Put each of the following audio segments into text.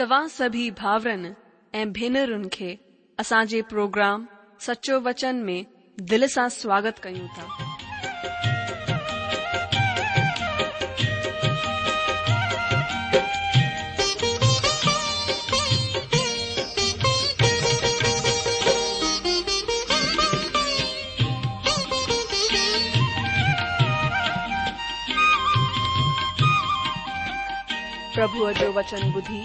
तव्हां सभी भावरन ऐं भेनरुनि खे असांजे प्रोग्राम सचो वचन में दिल सां स्वागत कयूं था प्रभुअ जो वचन बुधी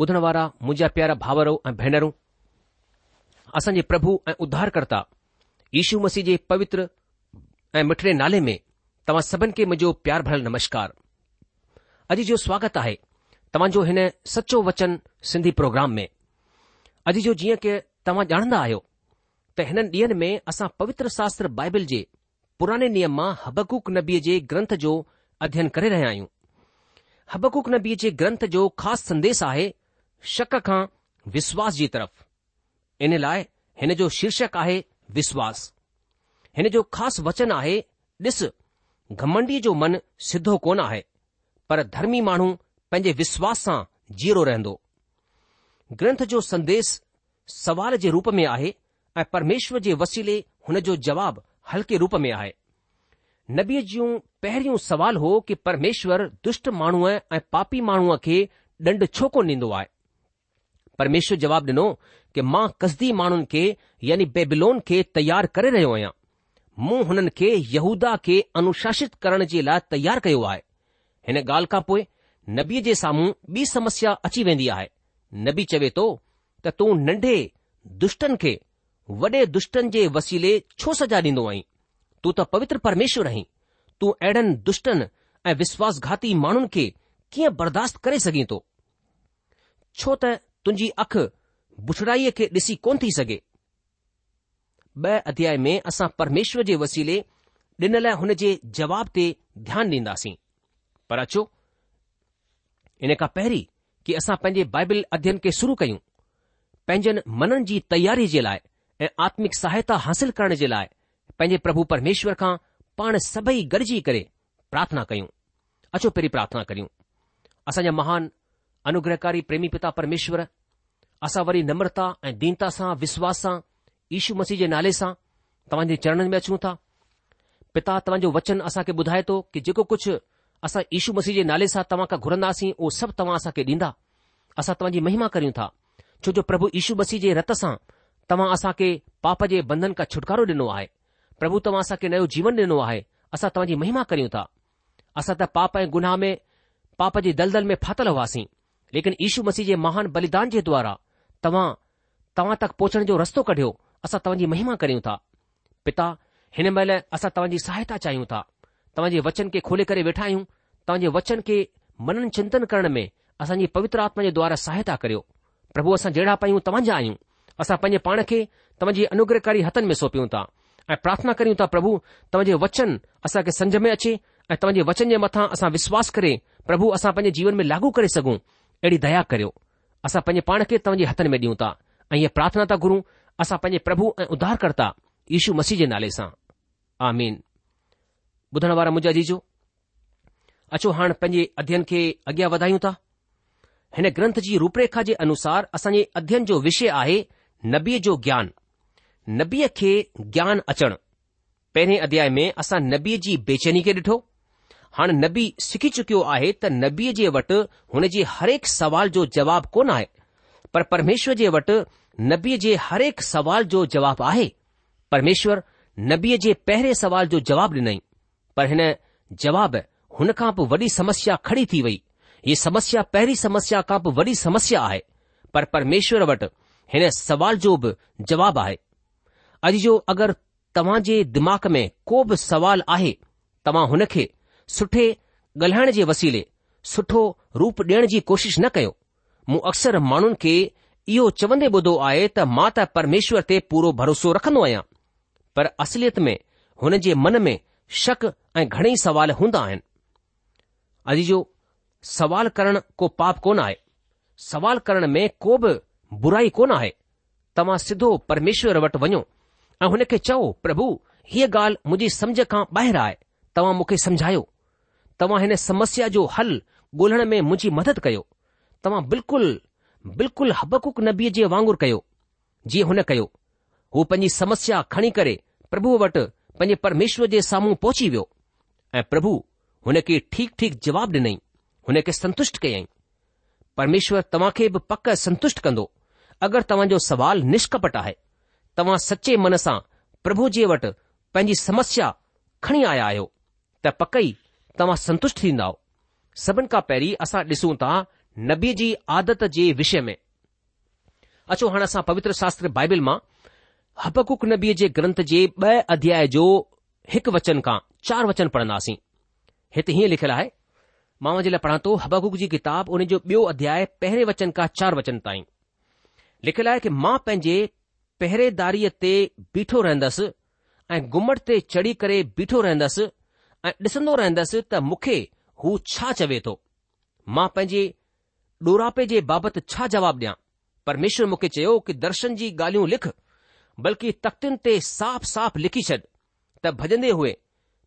ॿुधण वारा मुंहिंजा प्यारा भाउरो ऐं भेनरूं असांजे प्रभु ऐं उद्धारकर्ता यु मसीह जे पवित्र ऐं मिठड़े नाले में तव्हां सभिनि खे मुंहिंजो प्यार भरियलु नमस्कार अॼु जो स्वागत आहे तव्हांजो हिन सचो वचन सिंधी प्रोग्राम में अॼु जो जीअं की तव्हां ॼाणंदा आहियो त हिन ॾींहनि में असां पवित्र शास्त्र बाइबिल जे पुराने नियम मां हबकूक नबीअ जे ग्रंथ जो अध्यन करे रहिया आहियूं हबकूक नबी जे ग्रंथ जो ख़ासि संदेश आहे शक खां विश्वास जी तरफ़ इन लाइ हिन जो शीर्षक आहे विश्वासु हिन जो ख़ासि वचन आहे ॾिसु घमंडी जो मन सिधो कोन आहे पर धर्मी माण्हू पंहिंजे विश्वास सां जीरो रहंदो ग्रंथ जो संदेस सवाल जे रूप में आहे ऐं परमेश्वर जे वसीले हुन जो जवाबु हल्के रूप में आहे नबीअ जूं पहरियों सवाल हो कि परमेश्वर दुष्ट माण्हूअ ऐं पापी माण्हूअ खे ॾंड छो कोन्ह ॾीन्दो आहे परमेश्वर जवाबु ॾिनो कि मां कसदी माण्हुनि खे यानी बेबिलोन खे तयार करे रहियो आहियां मूं हुननि खे यहूदा खे अनुशासित करण जे लाइ तयारु कयो आहे हिन ॻाल्हि खां पोइ नबीअ जे साम्हूं ॿी समस्या अची वेंदी आहे नबी चवे थो त तूं नंढे दुष्टनि खे वॾे दुष्टनि जे वसीले छो सजा ॾींदो आहीं तूं त पवित्र परमेश्वर आहीं तूं अहिड़नि दुष्टनि ऐं विश्वासघाती माण्हुनि खे कीअं बर्दाश्त करे सघीं थो छो त तुंहिंजी अखि बुछड़ाईअ खे ॾिसी कोन थी सघे ॿ अध्याय में असां परमेश्वर जे वसीले ॾिनल हुन जे जवाब ते ध्यानु ॾींदासीं पर अचो इन खां पहिरीं की असां पंहिंजे बाइबल अध्ययन खे शुरू कयूं पंहिंजनि मननि जी तयारी जे लाइ ऐं आत्मिक सहायता हासिल करण जे लाइ पंहिंजे प्रभु परमेश्वर खां पाण सभई गॾिजी करे प्रार्थना कयूं अचो पहिरीं प्रार्थना करियूं असांजा महान अनुग्रहकारी प्रेमी पिता परमेश्वर असां वरी नम्रता ए दीनता सा विश्वास सा ईशू मसीह जे नाले सा तव्हां जे में अचूं था पिता तव्हांजो वचन असा के बुधाए तो कि जेको कुछ असा ईशू मसीह जे नाले सा तव्हां का घुरंदासीं उहो सब तव्हां असां के ॾींदा असा तव्हांजी महिमा करियूं था छो जो प्रभु यशू मसीह जे रत सां तव्हां असा के पाप जे बंधन का छुटकारो ॾिनो आहे प्रभु तव्हां के नयो जीवन डि॒नो आहे असा तव्हांजी महिमा करियूं था असा त पाप ए गुनाह में पाप जे दलदल में फाथल हुआसीं लेकिन यशू मसीह जे महान बलिदान जे द्वारा तव्हां तव्हां तक पहुचण जो रस्तो कढियो असां तव्हांजी महिमा करियूं था पिता हिन महिल असां तव्हांजी सहायता चाहियूं था तव्हांजे वचन खे खोले करे वेठा आहियूं तव्हांजे वचन खे मनन चिंतन करण में असांजी पवित्र आत्मा जे द्वारा सहायता करियो प्रभु असां जहिड़ा पायूं तव्हांजा आहियूं असां पंहिंजे पाण खे तव्हांजे अनुग्रहकारी हथनि में सौंपियूं था ऐं प्रार्थना करियूं था प्रभु तव्हांजे वचन असांखे सम्झ में अचे ऐं तव्हांजे वचन जे मथां असां विश्वास करे प्रभु असां पंहिंजे जीवन में लागू करे सघूं अहिड़ी दया करियो असां पंहिंजे पाण खे तव्हांजे हथनि में ॾियूं था ऐं इहा प्रार्थना था घुरूं असां पंहिंजे प्रभु ऐं उधार करता यीशू मसीह जे नाले सां आमीन ॿुधण वारा मुंहिंजा जीजो अचो हाणे पंहिंजे अध्यन खे अॻियां वधायूं था हिन ग्रंथ जी रूपरेखा जे अनुसार असांजे अध्ययन जो विषय आहे नबीअ जो ज्ञान नबीअ खे ज्ञान अचणु पहिरें अध्याय में असां नबीअ जी बेचैनी खे ॾिठो हाणे नबी सिखी चुकियो आहे त नबीअ जे वटि हुन जे हरेक सवाल जो जवाबु कोन आहे पर परमेश्वर जे वटि नबीअ जे हरेक सुवाल जो जवाबु आहे परमेश्वरु नबीअ जे पहिरें सुवाल जो जवाबु ॾिनई पर हिन जवाब हुन खां बि वॾी समस्या खड़ी थी वई हीअ समस्या पहिरीं समस्या खां बि वॾी समस्या आहे पर परमेश्वर वटि हिन सुवाल जो बि जवाबु आहे अॼु जो अगरि तव्हां जे दिमाग़ में को बि सुवालु आहे तव्हांखे सुठे ॻाल्हाइण जे वसीले सुठो रूप ॾियण जी कोशिश न कयो मूं अक्सर माण्हुनि खे इहो चवंदे ॿुधो आहे त मां त परमेश्वर ते पूरो भरोसो रखंदो आहियां पर असलियत में हुन जे मन में शक ऐं घणेई सवाल हूंदा आहिनि अॼु जो सवाल करण को पाप कोन आहे सवाल करण में को बि बुराई कोन आहे तव्हां सिधो परमेश्वर वटि वञो ऐं हुन खे चओ प्रभु हीअ ॻाल्हि मुंहिंजी समझ खां ॿाहिरि आहे तव्हां मूंखे समुझायो तव्हां हिन समस्या जो हल गोण में मुंहिंजी मदद कयो तव्हां बिल्कुलु बिल्कुलु हबकुक नबीअ जे वांगुर कयो जीअं हुन कयो हू पंहिंजी समस्या खणी करे प्रभु वटि पंहिंजे परमेश्वर जे साम्हूं पहुची वियो ऐं प्रभु हुन खे ठीक ठीक जवाब ॾिनई हुनखे संतुष्ट कयई परमेश्वर तव्हां खे बि पक संतुष्ट कंदो अगरि तव्हांजो सुवाल निष्कपट आहे तव्हां सचे मन सां प्रभु जे वटि पंहिंजी समस्या खणी आया आहियो त पकई तव्हां संतुष्ट थींदव सभिनि खां पहिरीं असां ॾिसूं था नबीअ जी आदत जे विषय में अचो हाणे असां पवित्र शास्त्र बाइबिल मां हबकुक नबीअ जे ग्रंथ जे ॿ अध्याय जो हिकु वचन खां चार वचन पढ़ंदासीं हिते हीअं लिखियलु आहे मां जे लाइ पढ़ां थो हबकुक जी किताब उन जो ॿियो अध्याय पहिरें वचन खां चार वचन ताईं लिखियलु आहे की मां पंहिंजे पहिरेदारीअ ते बीठो रहंदसि ऐं घुमट ते चढ़ी करे बीठो रहंदसि ऐं ॾिसंदो रहंदसि त मूंखे हू छा चवे थो मां पंहिंजे ॾोढापे जे बाबति छा जवाबु ॾियां परमेश्वर मूंखे चयो कि दर्शन जी ॻाल्हियूं लिख बल्कि तख़्तियुनि ते साफ़ साफ़ लिखी छॾ त भॼंदे हुए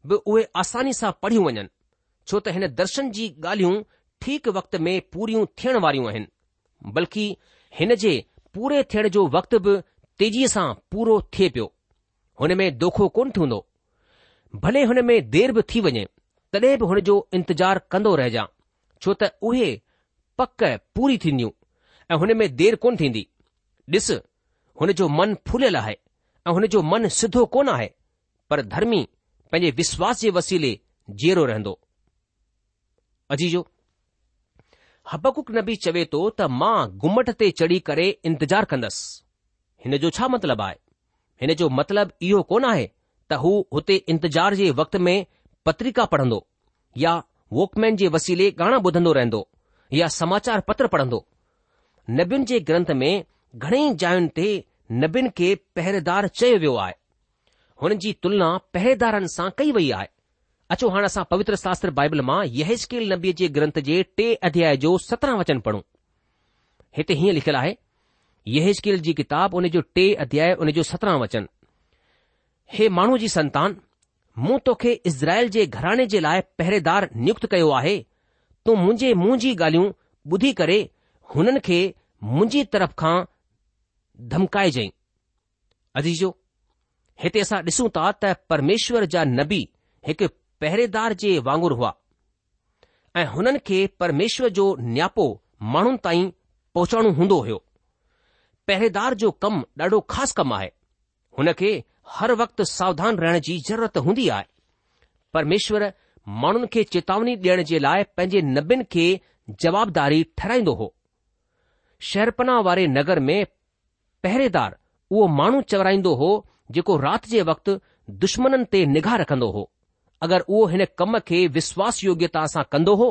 बि उहे आसानी सां पढ़ियूं वञनि छो त हिन दर्शन जी ॻाल्हियूं ठीकु वक़्त में पूरियूं थियण वारियूं आहिनि बल्कि हिन जे पूरे थियण जो वक़्त बि तेज़ीअ सां पूरो थिए पियो हुन में दोखो कोन थींदो भले हुन में देर बि थी वञे तॾहिं बि हुन जो इंतजारु कंदो रहिजां छो त उहे पक पूरी थींदियूं ऐं हुन में देर कोन थींदी ॾिस हुन जो मन फुलियल आहे ऐं हुन जो मन सिधो कोन आहे पर धर्मी पंहिंजे विश्वास जे वसीले जीअरो रहंदो अजीजो हबकुक नबी चवे थो त मां घुमट ते चढ़ी करे इंतज़ारु कंदसि हिन जो छा मतिलबु आहे हिन जो मतिलबु इहो कोन आहे त हू हुते इंतिजार जे वक़्त में पत्रिका पढ़ंदो या वोकमैन जे वसीले गाना ॿुधंदो रहंदो या समाचार पत्र पढ़ंदो नबियुनि जे ग्रंथ में घणेई जायुनि ते नबियुनि खे पहिरेदार चयो वियो आहे हुन जी तुलना पहिरेदारनि सां कई वई आहे अचो हाणे असां पवित्र शास्त्र बाइबल मां यहेशकेल नबीअ जे ग्रंथ जे टे अध्याय जो सत्रहं वचन पढ़ूं हिते हीअं लिखियलु आहे यहेशकेल जी किताब उन जो टे अध्याय उन जो सत्रहं वचन हे माण्हू जी संतान मूं तोखे इज़राइल जे घराणे जे लाइ पहिरेदार नियुक्त कयो आहे तूं मुंहिंजे मुंहुं जी ॻाल्हियूं ॿुधी करे हुननि खे मुंहिंजी तरफ़ खां धमकाइजई अज़ीजो हिते असां ॾिसूं था त परमेश्वर जा नबी हिकु पहिरेदार जे वांगुरु हुआ ऐं हुननि खे परमेश्वर जो नियापो माण्हुनि ताईं पहुचणो हूंदो हुयो पहिरेदार जो कमु ॾाढो ख़ासि कमु आहे हुन खे हर वक़्तु सावधान रहण जी ज़रूरत हूंदी आहे परमेश्वर माण्हुनि खे चेतावनी ॾियण जे लाइ पंहिंजे नबियुनि खे जवाबदारी ठहराईंदो हो शैरपना वारे नगर में पहिरेदार उहो माण्हू चवराईंदो हो जेको राति जे वक़्ति दुश्मन ते निगाह रखंदो हो अगरि उहो हिन कम खे विश्वास योग्यता सां कंदो हो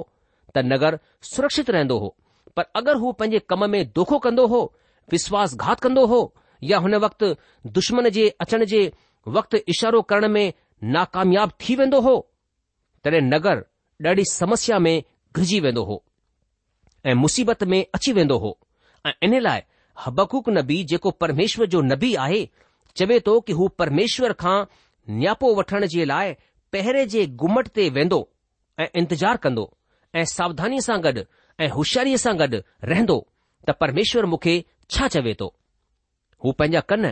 त नगर सुरक्षित रहंदो हो पर अगरि हू पंहिंजे कम में दोखो कंदो हो विश्वासघात कंदो हो या हुन वक़्तु दुश्मन जे अचण जे वक़्तु इशारो करण में नाकामयाब थी वेंदो हो तॾहिं नगर ॾाढी समस्या में घरजी वेंदो हो ऐं मुसीबत में अची वेंदो हो ऐं इन लाइ हबकूक नबी जेको परमेश्वर जो नबी आहे चवे थो कि हू परमेश्वर खां नियापो वठण जे लाइ पहिरे जे घुमट ते वेंदो ऐं इंतजारु कंदो ऐं सावधानीअ सां गॾु ऐं होशियारीअ सां गॾु रहंदो त परमेश्वर मूंखे छा चवे थो हू पंहिंजा कन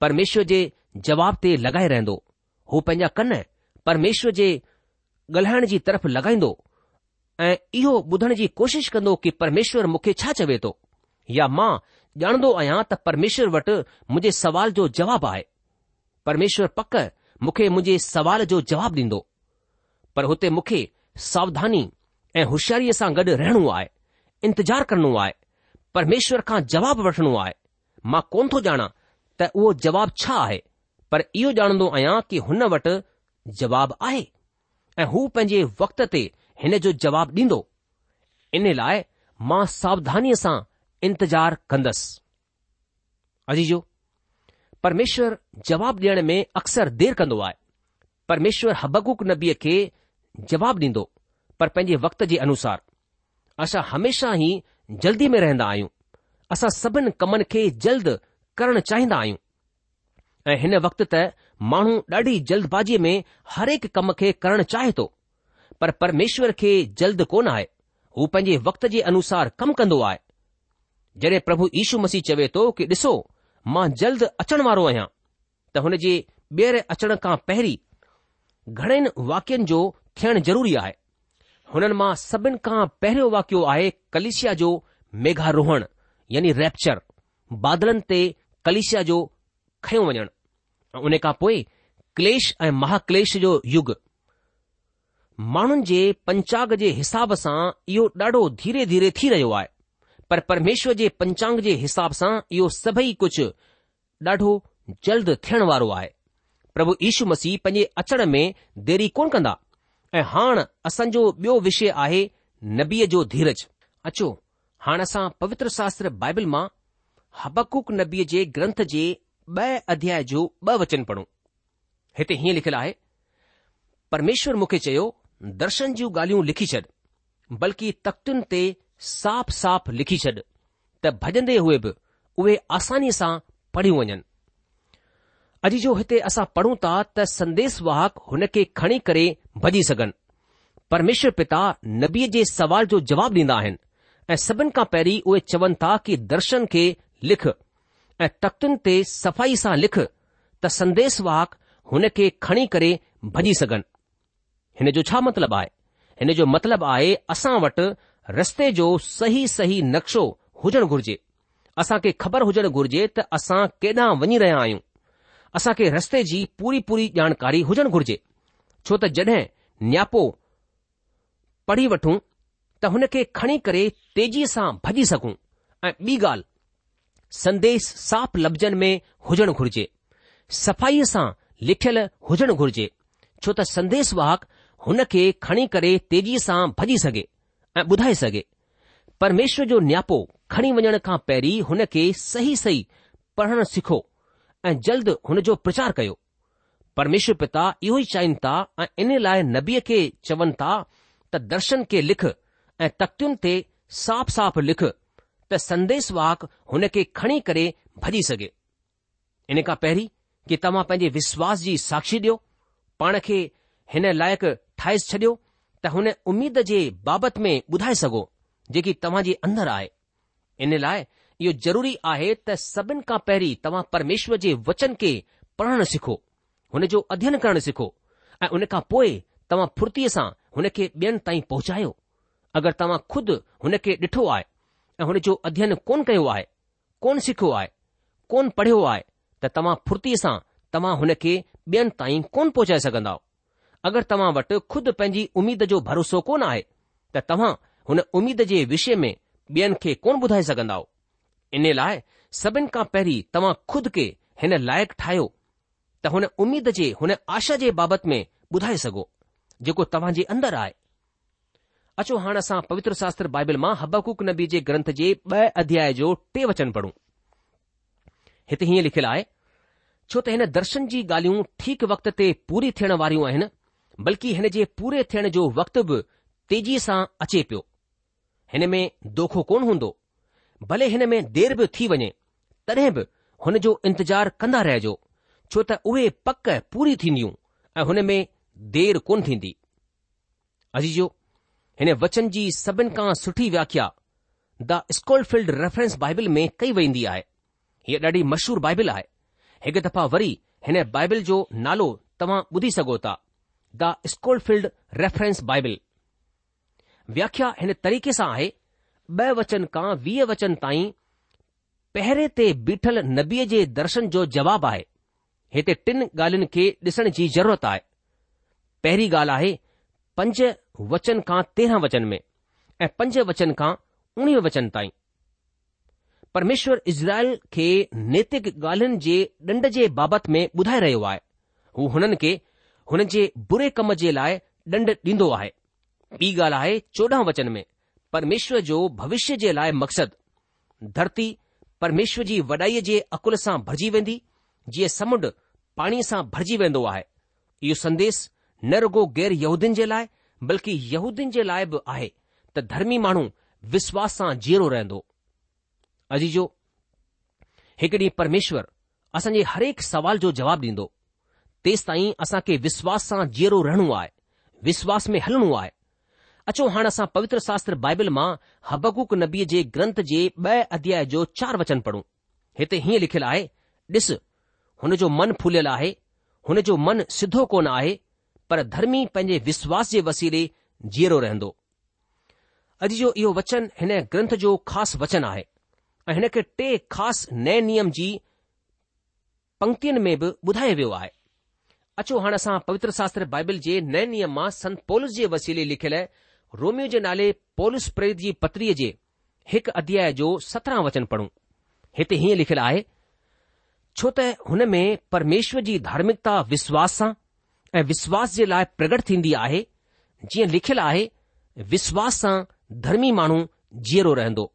परमेश्वर जे जवाब ते लॻाए रहंदो हू पंहिंजा कन परमेश्वर जे ॻाल्हाइण जी तरफ़ लॻाईंदो ऐं इहो ॿुधण जी कोशिश कंदो कि परमेश्वर मूंखे छा चवे थो या मां ॼाणंदो आहियां त परमेश्वर वटि मुंहिंजे सवाल जो जवाबु आहे परमेश्वर पक मूंखे मुंहिंजे सवाल जो जवाबु ॾींदो पर हुते मूंखे सावधानी ऐं होशियारीअ सां गॾु रहणो आहे इंतज़ारु करणो आहे परमेश्वर खां जवाबु वठणो आहे मां कोन थो ॼाणा त उहो जवाबु छा आहे पर इहो ॼाणंदो आहियां कि हुन वटि जवाबु आहे ऐं हू पंहिंजे वक़्त ते हिन जो जवाबु ॾींदो इन लाइ मां सावधानीअ सां इंतज़ार कंदसि अजी जो परमेश्वर जवाब ॾियण में अक्सर देर कंदो आहे परमेश्वर हबकुक नबीअ खे जवाब ॾींदो पर पंहिंजे वक़्त जे अनुसार असां हमेशा ई जल्दी में रहंदा आहियूं असां सभिनि कमनि खे जल्द करणु चाहींदा आहियूं ऐं हिन वक़्तु त माण्हू ॾाढी जल्दबाज़ीअ में हर हिकु कम खे करणु चाहे थो पर परमेश्वर खे जल्द कोन आहे हू पंहिंजे वक़्त जे अनुसार कमु कंदो आहे जॾहिं प्रभु यीशू मसीह चवे थो कि ॾिसो मां जल्द अचण वारो आहियां त हुन जे ॿीहर अचण खां पहिरीं घणनि वाक्यनि जो थियणु ज़रूरी आहे हुननि मां सभिनि खां पहिरियों वाक्यो आहे कलिशिया जो मेघारोहण यानी रैप्चर बादलनि ते कलिशिया जो खयो वञणु ऐं उन खां पोइ क्लेश ऐं महाक्लेश जो युग माण्हुनि जे पंचांग जे हिसाब सां इहो ॾाढो धीरे धीरे थी रहियो आहे पर परमेश्वर जे पंचांग जे हिसाब सां इहो सभई कुझु ॾाढो जल्द थियण वारो आहे प्रभु यीशू मसीह पंहिंजे अचण में देरी कोन कंदा ऐं हाणे असांजो ॿियो विषय आहे नबीअ जो धीरज अचो हाणे असां पवित्र शास्त्र बाइबल मां हबकुक नबीअ जे ग्रंथ जे ॿ अध्याय जो ब वचन पढ़ूं हिते हीअं लिखियलु आहे परमेश्वर मूंखे चयो दर्शन जूं ॻाल्हियूं लिखी छॾ बल्कि तख़्तुनि ते साफ़ साफ़ लिखी छॾ त भॼंदे हुए बि उहे आसानीअ सां पढ़ियूं वञनि अॼु जो हिते असां पढ़ूं था त वाहक हुन खे खणी करे भॼी सघनि परमेश्वर पिता नबीअ जे सवाल जो जवाबु ॾींदा आहिनि ऐं सभिनि खां पहिरीं उहे चवनि था कि दर्शन खे लिख ऐं तख़्तियुनि ते सफ़ाई सां लिख त संदेसवाक हुन खे खणी करे भञी सघनि हिन जो छा मतिलबु आहे हिन जो मतिलबु आहे असां वटि रस्ते जो सही सही नक्शो हुजणु घुरिजे असां खे ख़बर हुजणु घुरिजे त असां केॾांहुं वञी रहिया आहियूं असां खे रस्ते जी पूरी पूरी जानकारी हुजणु घुरिजे छो त जड॒हिं नियापो पढ़ी वठूं त हुन खे खणी करे तेज़ीअ सां भॼी सघूं ऐं ॿी ॻाल्हि संदेश साफ़ लफ़्ज़नि में हुजणु घुर्जे सफ़ाईअ सां लिखियल हुजणु घुर्जे छो त संदेस वाहक हुन खे खणी करे तेज़ीअ सां भॼी सघे ऐं ॿुधाए सघे परमेश्वर जो नियापो खणी वञण खां पहिरीं हुन खे सही सही पढ़णु सिखो ऐं जल्द हुन जो प्रचार कयो परमेश्वर पिता इहो ई चाहिनि था ऐं इन लाइ नबीअ खे चवनि था त दर्शन खे लिख ऐं तख़्तियुनि ते साफ़ साफ़ लिख त संदेश वाक हुन खे खणी करे भॼी सघे इन खां पहिरीं कि तव्हां पंहिंजे विश्वास जी साक्षी ॾियो पाण खे हिन लाइक़ु ठाहे छॾियो त हुन उमीद जे बाबति में ॿुधाए सघो जेकी तव्हां जे अंदरि आहे इन लाइ इहो ज़रूरी आहे त सभिनि खां पहिरीं तव्हां परमेश्वर जे वचन खे पढ़णु सिखो हुन जो अध्यन करणु सिखो ऐं उन खां पोइ तव्हां फुर्तीअ सां हुन खे ॿियनि ताईं पहुचायो अगरि तव्हां खुद हुन खे ॾिठो आहे ऐं हुन जो अध्ययन कोन कयो आहे कोन सिखियो आहे कोन पढ़ियो आहे त तव्हां फुर्तीअ सां तव्हां हुन खे ॿियनि ताईं कोन पहुचाए सघंदा अगरि तव्हां वटि खु़द पंहिंजी उमीद जो भरोसो कोन आहे त तव्हां हुन उमीद जे विषय में ॿियनि खे कोन ॿुधाए सघंदा इन लाइ सभिनि खां पहिरीं तव्हां खुद खे हिन लाइक़ु ठाहियो त हुन उमीद जे हुन आशा जे बाबति में ॿुधाए सघो जेको तव्हां जे अंदरि आहे अचो हाणे असां पवित्र शास्त्र बाइबल मां हबकुक नबी जे ग्रंथ जे ॿ अध्याय जो टे वचन पढ़ूं हिते हीअं लिखियलु आहे छो त हिन दर्शन जी ॻाल्हियूं ठीकु वक़्त ते पूरी थियण वारियूं आहिनि बल्कि हिन जे पूरे थियण जो वक़्त बि तेज़ीअ सां अचे पियो हिन में दोखो कोन हूंदो भले हिन में देर बि थी वञे तॾहिं बि हुन जो इंतज़ार कंदा रहिजो छो त उहे पक पूरी थींदियूं ऐं हुन में देर कोन थींदी अजीजो हिन वचन जी सभिनि खां सुठी व्याख्या द स्कोल रेफरेंस बाइबिल में कई वेंदी आहे हीअ ॾाढी मशहूर बाइबिल आहे हिकु दफ़ा वरी हिन बाइबिल जो नालो तव्हां ॿुधी सघो था the Scofield reference reference Bible व्याख्या हिन तरीक़े सां आहे ॿ वचन खां वीह वचन ताईं पहिरें ते बीठल नबीअ जे दर्शन जो जवाबु आहे हिते टिन ॻाल्हियुनि खे ॾिसण जी ज़रूरत आहे पहिरीं ॻाल्हि आहे पंज वचन खां तेरहं वचन में ऐं पंज वचन खां उणिवीह वचन ताईं परमेश्वर इज़राइल खे नैतिक ॻाल्हियुनि जे ॾंड जे बाबति में ॿुधाए रहियो आहे हू हुननि खे हुन जे बुरे कम जे लाइ ॾंड ॾींदो आहे ॿी ॻाल्हि आहे चोॾहं वचन में परमेश्वर जो भविष्य जे लाइ मक़सदु धरती परमेश्वर जी वॾाईअ जे अकुल सां भरिजी वेंदी जीअं समुंड पाणीअ सां भरिजी वेंदो आहे इहो संदेश न रुगो गैर यहूदियुनि जे लाइ बल्कि यहूदियुनि जे लाइ बि आहे त धर्मी माण्हू विश्वास सां जीअरो रहंदो अजी जो हिकु ॾींहुं परमेश्वर असांजे हरेक सवाल जो जवाबु ॾींदो तेसि ताईं असां खे विश्वास सां जीअरो रहणो आहे विश्वास में हलणो आहे अचो हाणे असां पवित्र शास्त्र बाइबल मां हबकूक नबीअ जे ग्रंथ जे ॿ अध्याय जो चार वचन पढ़ूं हिते हीअं लिखियलु आहे ॾिस हुन जो मन फुलियलु आहे हुन जो मन सिधो कोन आहे पर धर्मी पंहिंजे विश्वास जे वसीले जीअरो रहंदो अॼु जो इहो वचन हिन ग्रंथ जो ख़ासि वचन आहे ऐं हिन खे टे ख़ासि नए नियम जी पंक्तियुनि में बि ॿुधायो वियो आहे अचो हाणे असां पवित्र शास्त्र बाइबल जे नए नियम मां संत पोलिसस जे वसीले लिखियलु रोमियो जे नाले पोलिस प्रेरित जी पत्रीअ जे हिकु अध्याय जो सत्रहं वचन पढ़ूं हिते हीअं लिखियलु आहे छो त हुन में परमेश्वर जी धार्मिकता विश्वास सां ऐं विश्वास जे लाइ प्रगट थींदी आहे जीअं लिखियलु आहे विश्वास सां धर्मी माण्हू जीअरो रहंदो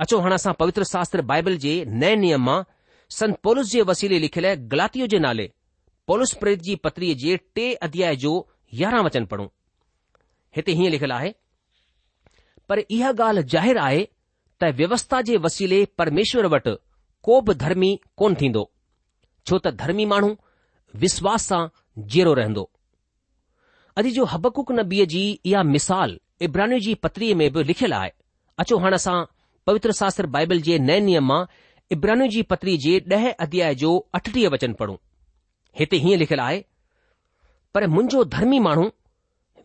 अचो हाणे असां पवित्र शास्त्र बाइबल जे नए नियम मां संत पोलिसस जे वसीले लिखियलु गिलातियू जे नाले पोलिस प्रेत जी पत्रीअ जे टे अध्याय जो यारहं वचन पढ़ूं हिते हीअं लिखियलु आहे पर इहा ॻाल्हि ज़ाहिरु आहे त व्यवस्था जे वसीले परमेश्वर वटि को बि धर्मी कोन थींदो छो त धर्मी माण्हू विश्वास सां जेरो रहंदो अॼु जो हबकुक नबीअ जी इहा मिसाल इब्रानी जी पत्रीअ में बि लिखियलु आहे अचो हाणे असां पवित्र शास्त्र बाइबल जे नए नियम मां इब्रानी जी पत्री जे ॾह अध्याय जो अठटीह वचन पढ़ूं हिते हीअं लिखियलु आहे पर मुंहिंजो धर्मी माण्हू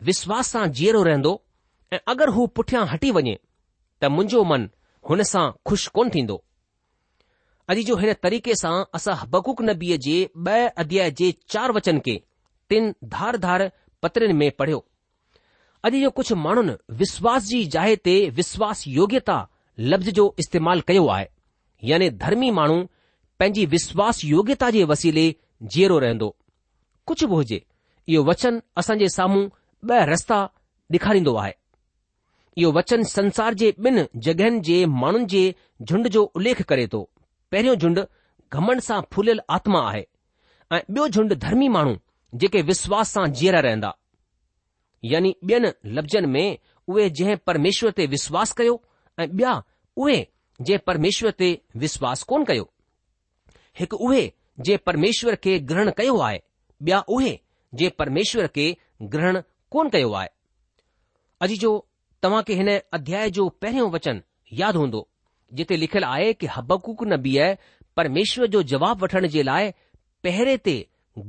विश्वास सां जीअरो रहंदो ऐं अगरि हू पुठियां हटी वञे त मुंहिंजो मन हुन सां खु़शि कोन थींदो अॼु जो हिन तरीक़े सां असां हबकुक नबीअ जे ब॒ अध्याय जे चार वचन खे तिन धार धार पत्रनि में पढ़ियो अॼु जो कुझु माण्हुनि विश्वास जी जाइ ते विश्वास योग्यता लफ़्ज़ जो इस्तेमालु कयो आहे याने धर्मी माण्हू पंहिंजी विश्वास योग्यता जे वसीले जीअरो रहंदो कुझु बि हुजे इहो वचन असांजे साम्हूं ब॒ रस्ता ॾेखारींदो आहे इहो वचन संसार जे ॿिनि जॻहियुनि जे माण्हुनि जे झुंड जो उल्लेख करे थो पहिरियों झुंड घमंड सां फुलियल आत्मा आहे ऐं ॿियो झुंड धर्मी माण्हू जेके विश्वास सां जीअरा रहंदा यानी ॿियनि लफ़्ज़नि में उहे जंहिं परमेश्वर ते विश्वास कयो ऐं ॿिया उहे जंहिं परमेश्वर ते विश्वास कोन कयो हिकु उहे जे परमेश्वर खे ग्रहण कयो आहे ॿिया उहे जे परमेश्वर खे ग्रहण कोन कयो आहे अॼु जो तव्हां खे हिन अध्याय जो पहिरियों वचन यादि हूंदो जिथे लिखियलु आहे कि हबकूक न बीह परमेश्वर जो जवाब वठण जे लाइ पहिरें ते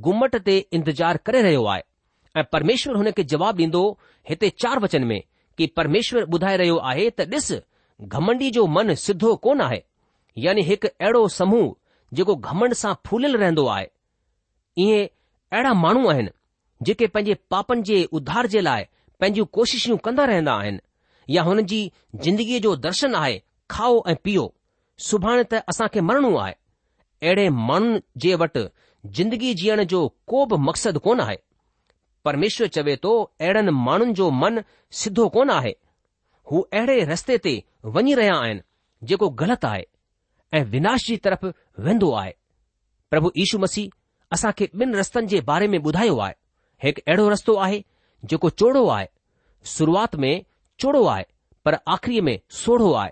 गुमट ते इंतजार करे रहियो आहे ऐं परमेश्वर हुन खे जवाब ॾींदो हिते चार वचन में कि परमेश्वर ॿुधाए रहियो आहे त ॾिस घमंडी जो मन सिधो कोन आहे यानी हिकु अहिड़ो समूह जेको घमंड सां फूलियल रहंदो आहे इएं अहिड़ा माण्हू आहिनि जेके पंहिंजे पापनि जे उधार जे लाइ पंहिंजूं कोशिशूं कंदा रहंदा आहिनि या हुननि जी जिंदगीअ जो दर्शन आहे खाओ ऐं पीओ सुभाणे त असांखे मरणो आहे अहिड़े माण्हुनि जे वटि ज़िंदगी जीअण जो को बि मक़सदु कोन आहे परमेश्वर चवे थो अहिड़नि माण्हुनि जो मन सिधो कोन आहे हू अहिड़े रस्ते ते वञी रहिया आहिनि जेको ग़लति आहे ऐ विनाश जी तरफ़ वेंदो आहे प्रभु यीशू मसीह असां खे ॿिनि रस्तनि जे बारे में ॿुधायो आहे हिकु अहिड़ो रस्तो आहे जेको चोड़ो आहे शुरूआति में चोड़ो आहे पर आख़िरी में सोढ़ो आहे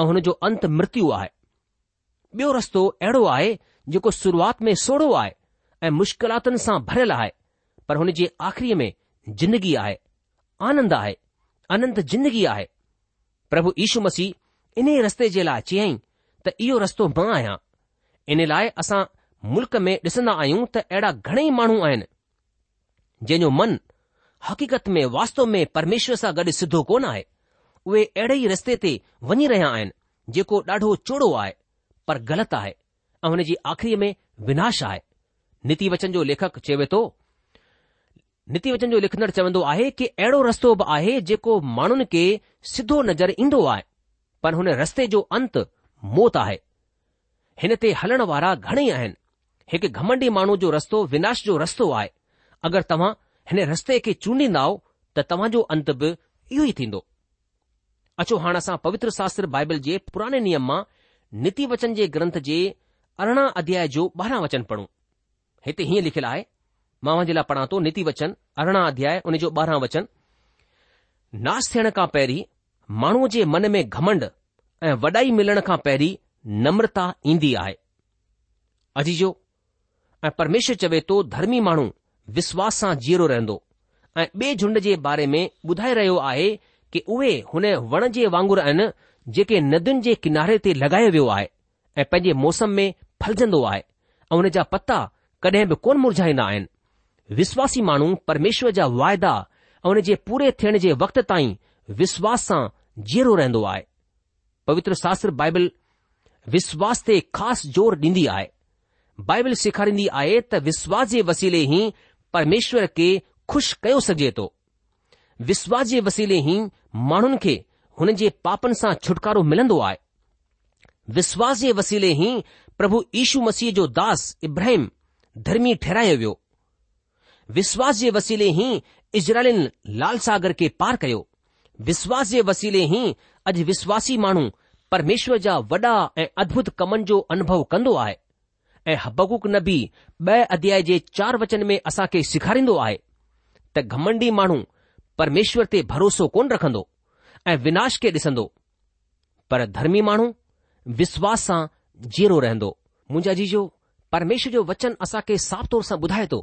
ऐं हुन जो अंत मृत्यु आहे ॿियो रस्तो अहिड़ो आहे जेको शुरूआत में सोढ़ो आहे ऐं मुश्किलातुनि सां भरियलु आहे पर हुन जे आख़िरीअ में जिंदगी आहे आनंद आहे अनंत जिंदगी आहे प्रभु यशू मसीह इन्हे रस्ते जे लाइ चयई त इहो रस्तो मां आहियां इन लाइ असां मुल्क में ॾिसंदा आहियूं त अहिड़ा घणेई माण्हू आहिनि जंहिंजो मन हक़ीक़त में वास्तव में परमेश्वर सां गॾु सिधो कोन आहे उहे अहिड़े ई रस्ते ते वञी रहिया आहिनि जेको ॾाढो चोड़ो आहे पर ग़लति आहे ऐं हुन जी आख़िरी में विनाश आहे नीति वचन जो लेखक चवे थो नीति वचन जो लिखंदड़ चवंदो आहे कि अहिड़ो रस्तो बि आहे जेको माण्हुनि खे सिधो नज़र ईंदो आहे पर हुन रस्ते जो अंत मौत आहे हिन ते हलण वारा घणेई आहिनि हिकु घमंडी माण्हू जो रस्तो विनाश जो रस्तो आहे अगरि तव्हां हिन रस्ते खे चूंडींदव त तव्हांजो अंत बि इहो ई थींदो अचो हाणे असां पवित्र शास्त्र बाइबल जे पुराणे नियम मां नीति वचन जे ग्रंथ जे अरिड़हं अध्याय जो ॿारहं वचन पढ़ूं हिते हीअं लिखियलु आहे मां जे लाइ पढ़ा थो नीति वचन अरिड़हं अध्याय उन जो ॿारहं वचन नास थियण खां पहिरीं माण्हूअ जे मन में घमंड ऐं वॾाई मिलण खां पहिरीं नम्रता ईंदी आहे अजीजो ऐं परमेश्वर चवे थो धर्मी माण्हू विश्वास सां जीअरो रहंदो ऐं ॿिए झुंड जे बारे में ॿुधाए रहियो आहे कि उहे हुन वण जे वांगुरु आहिनि जेके नदियुनि जे किनारे ते लॻायो वियो आहे ऐं पंहिंजे मौसम में फलजंदो आहे ऐं हुन जा पता कॾहिं बि कोन मुरझाईंदा आहिनि विश्वासी माण्हू परमेश्वर जा वाइदा ऐं हुन जे पूरे थियण जे वक़्त ताईं विश्वास सां जीरो रहंदो आहे पवित्र शास्त्र बाइबल विश्वास ते ख़ासि ज़ोर ॾींदी आहे बाइबल सेखारींदी आहे त विश्वास जे वसीले ई परमेश्वर खे खु़शि कयो सघिजे थो विश्वास जे वसीले ई माण्हुनि खे हुन जे पापनि सां छुटकारो मिलंदो आहे विश्वास जे वसीले ई प्रभु यीशू मसीह जो दास इब्राहिम धर्मी ठहिरायो वियो विश्वास जे वसीले ई इज़राइल लाल सागर खे पार कयो विश्वास जे वसीले ई अॼु विश्वासी माण्हू परमेश्वर जा वॾा ऐं अद्भुत कमनि जो अनुभव कंदो आहे ऐं हबकूक नबी बि ॿ अध्याय जे चार वचन में असां खे सेखारींदो आहे त घमंडी माण्हू પરમેશ્વર તે ભરોસો કોણ રખંદો એ વિનાશ કે દિસંદો પર ધર્મી માણું વિશ્વાસા જીરો રહેંદો મુજા જીજો પરમેશ્વર જો વચન આસા કે સાફ તોરસા બુઢાય તો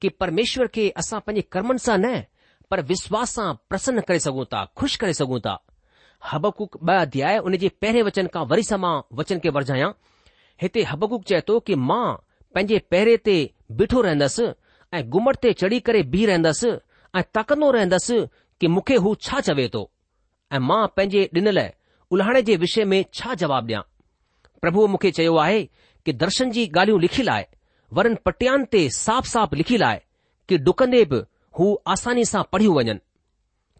કે પરમેશ્વર કે આસા પંજે કરમન સા ન પર વિશ્વાસા પ્રસન્ન કરી સગુતા ખુશ કરી સગુતા હબકુક બા અધ્યાય ઉને જે પહેરે વચન કા વરી સમાં વચન કે વર્જાયા હતે હબકુક ચેતો કે માં પંજે પહેરે તે બેઠો રહેંદસ એ ગુમરતે ચડી કરે બી રહેંદસ ऐं ताक़ रहंदसि कि मूंखे हू छा चवे थो ऐं मां पंहिंजे ॾिनल उल्हाणे जे विषय में छा जवाबु ॾियां प्रभुअ मूंखे चयो आहे कि दर्शन जी ॻाल्हियूं लिखियलु आहे वरन पटियान ते साफ़ साफ़ लिखी आहे कि डुकंदे बि हू आसानी सां पढ़ियूं वञनि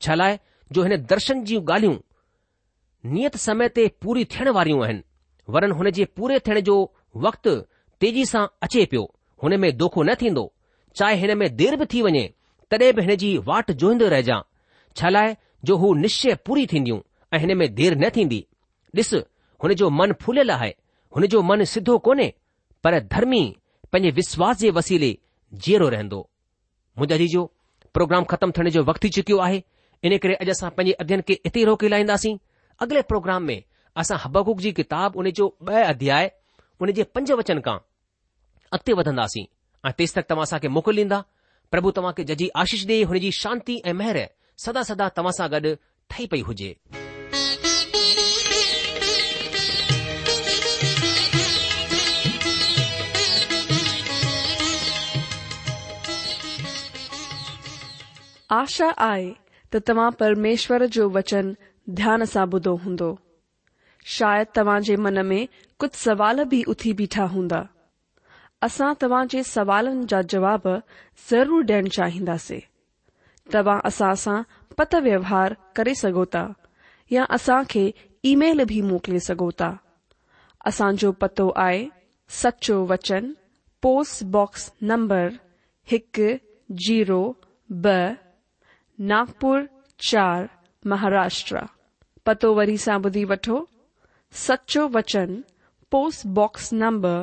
छा लाइ जो हिन दर्शन जूं ॻाल्हियूं नियत समय ते पूरी थियण वारियूं आहिनि वरन हुन जे पूरे थियण जो वक़्तु तेज़ी सां अचे पियो हुन में दोखो न थींदो चाहे हिन में देर बि थी वञे तॾहिं बि हिन जी वाट जोईंदो रहिजां छा लाइ जो हू निश्चय पूरी थींदियूं ऐं हिन में देरि न थींदी ॾिस हुन जो मन फुलियल आहे हुन जो मन सिधो कोन्हे पर धर्मी पंहिंजे विश्वास जे वसीले जीअरो रहंदो मुंहिंजो अजीजो प्रोग्राम ख़तमु थियण जो वक़्तु थी चुकियो आहे इन करे अॼु असां पंहिंजे अध्यन खे इते ई रोके लाहींदासीं अॻिले प्रोग्राम में असां हबकूक जी किताब उन जो ॿ अध्याय उन जे पंज वचन खां अॻिते वधंदासीं ऐं तेसि तक तव्हां असांखे मोकिल ॾींदा प्रभु तव्हां खे जजी आशीष ॾे हुन जी शांती ऐं महिर सदा सदा तव्हां सां गॾु ठही पई हुजे आशा आहे त तव्हां परमेश्वर जो वचन ध्यान सां ॿुधो हूंदो शायदि तव्हां जे मन में कुझु सवाल बि उथी बीठा हूंदा असा तवा जे सवालन जा जवाब ज़रूर डेण चाहिंदे तव्हां असा सा पत व्यवहार करे सघो या असा खे ईमेल बि मोकिले पतो आए सचो वचन पोस्टबॉक्स नंबर एक जीरो ब नागपुर चार महाराष्ट्र पतो वरी सा ॿुधी वो सचो वचन पोस्टबॉक्स नंबर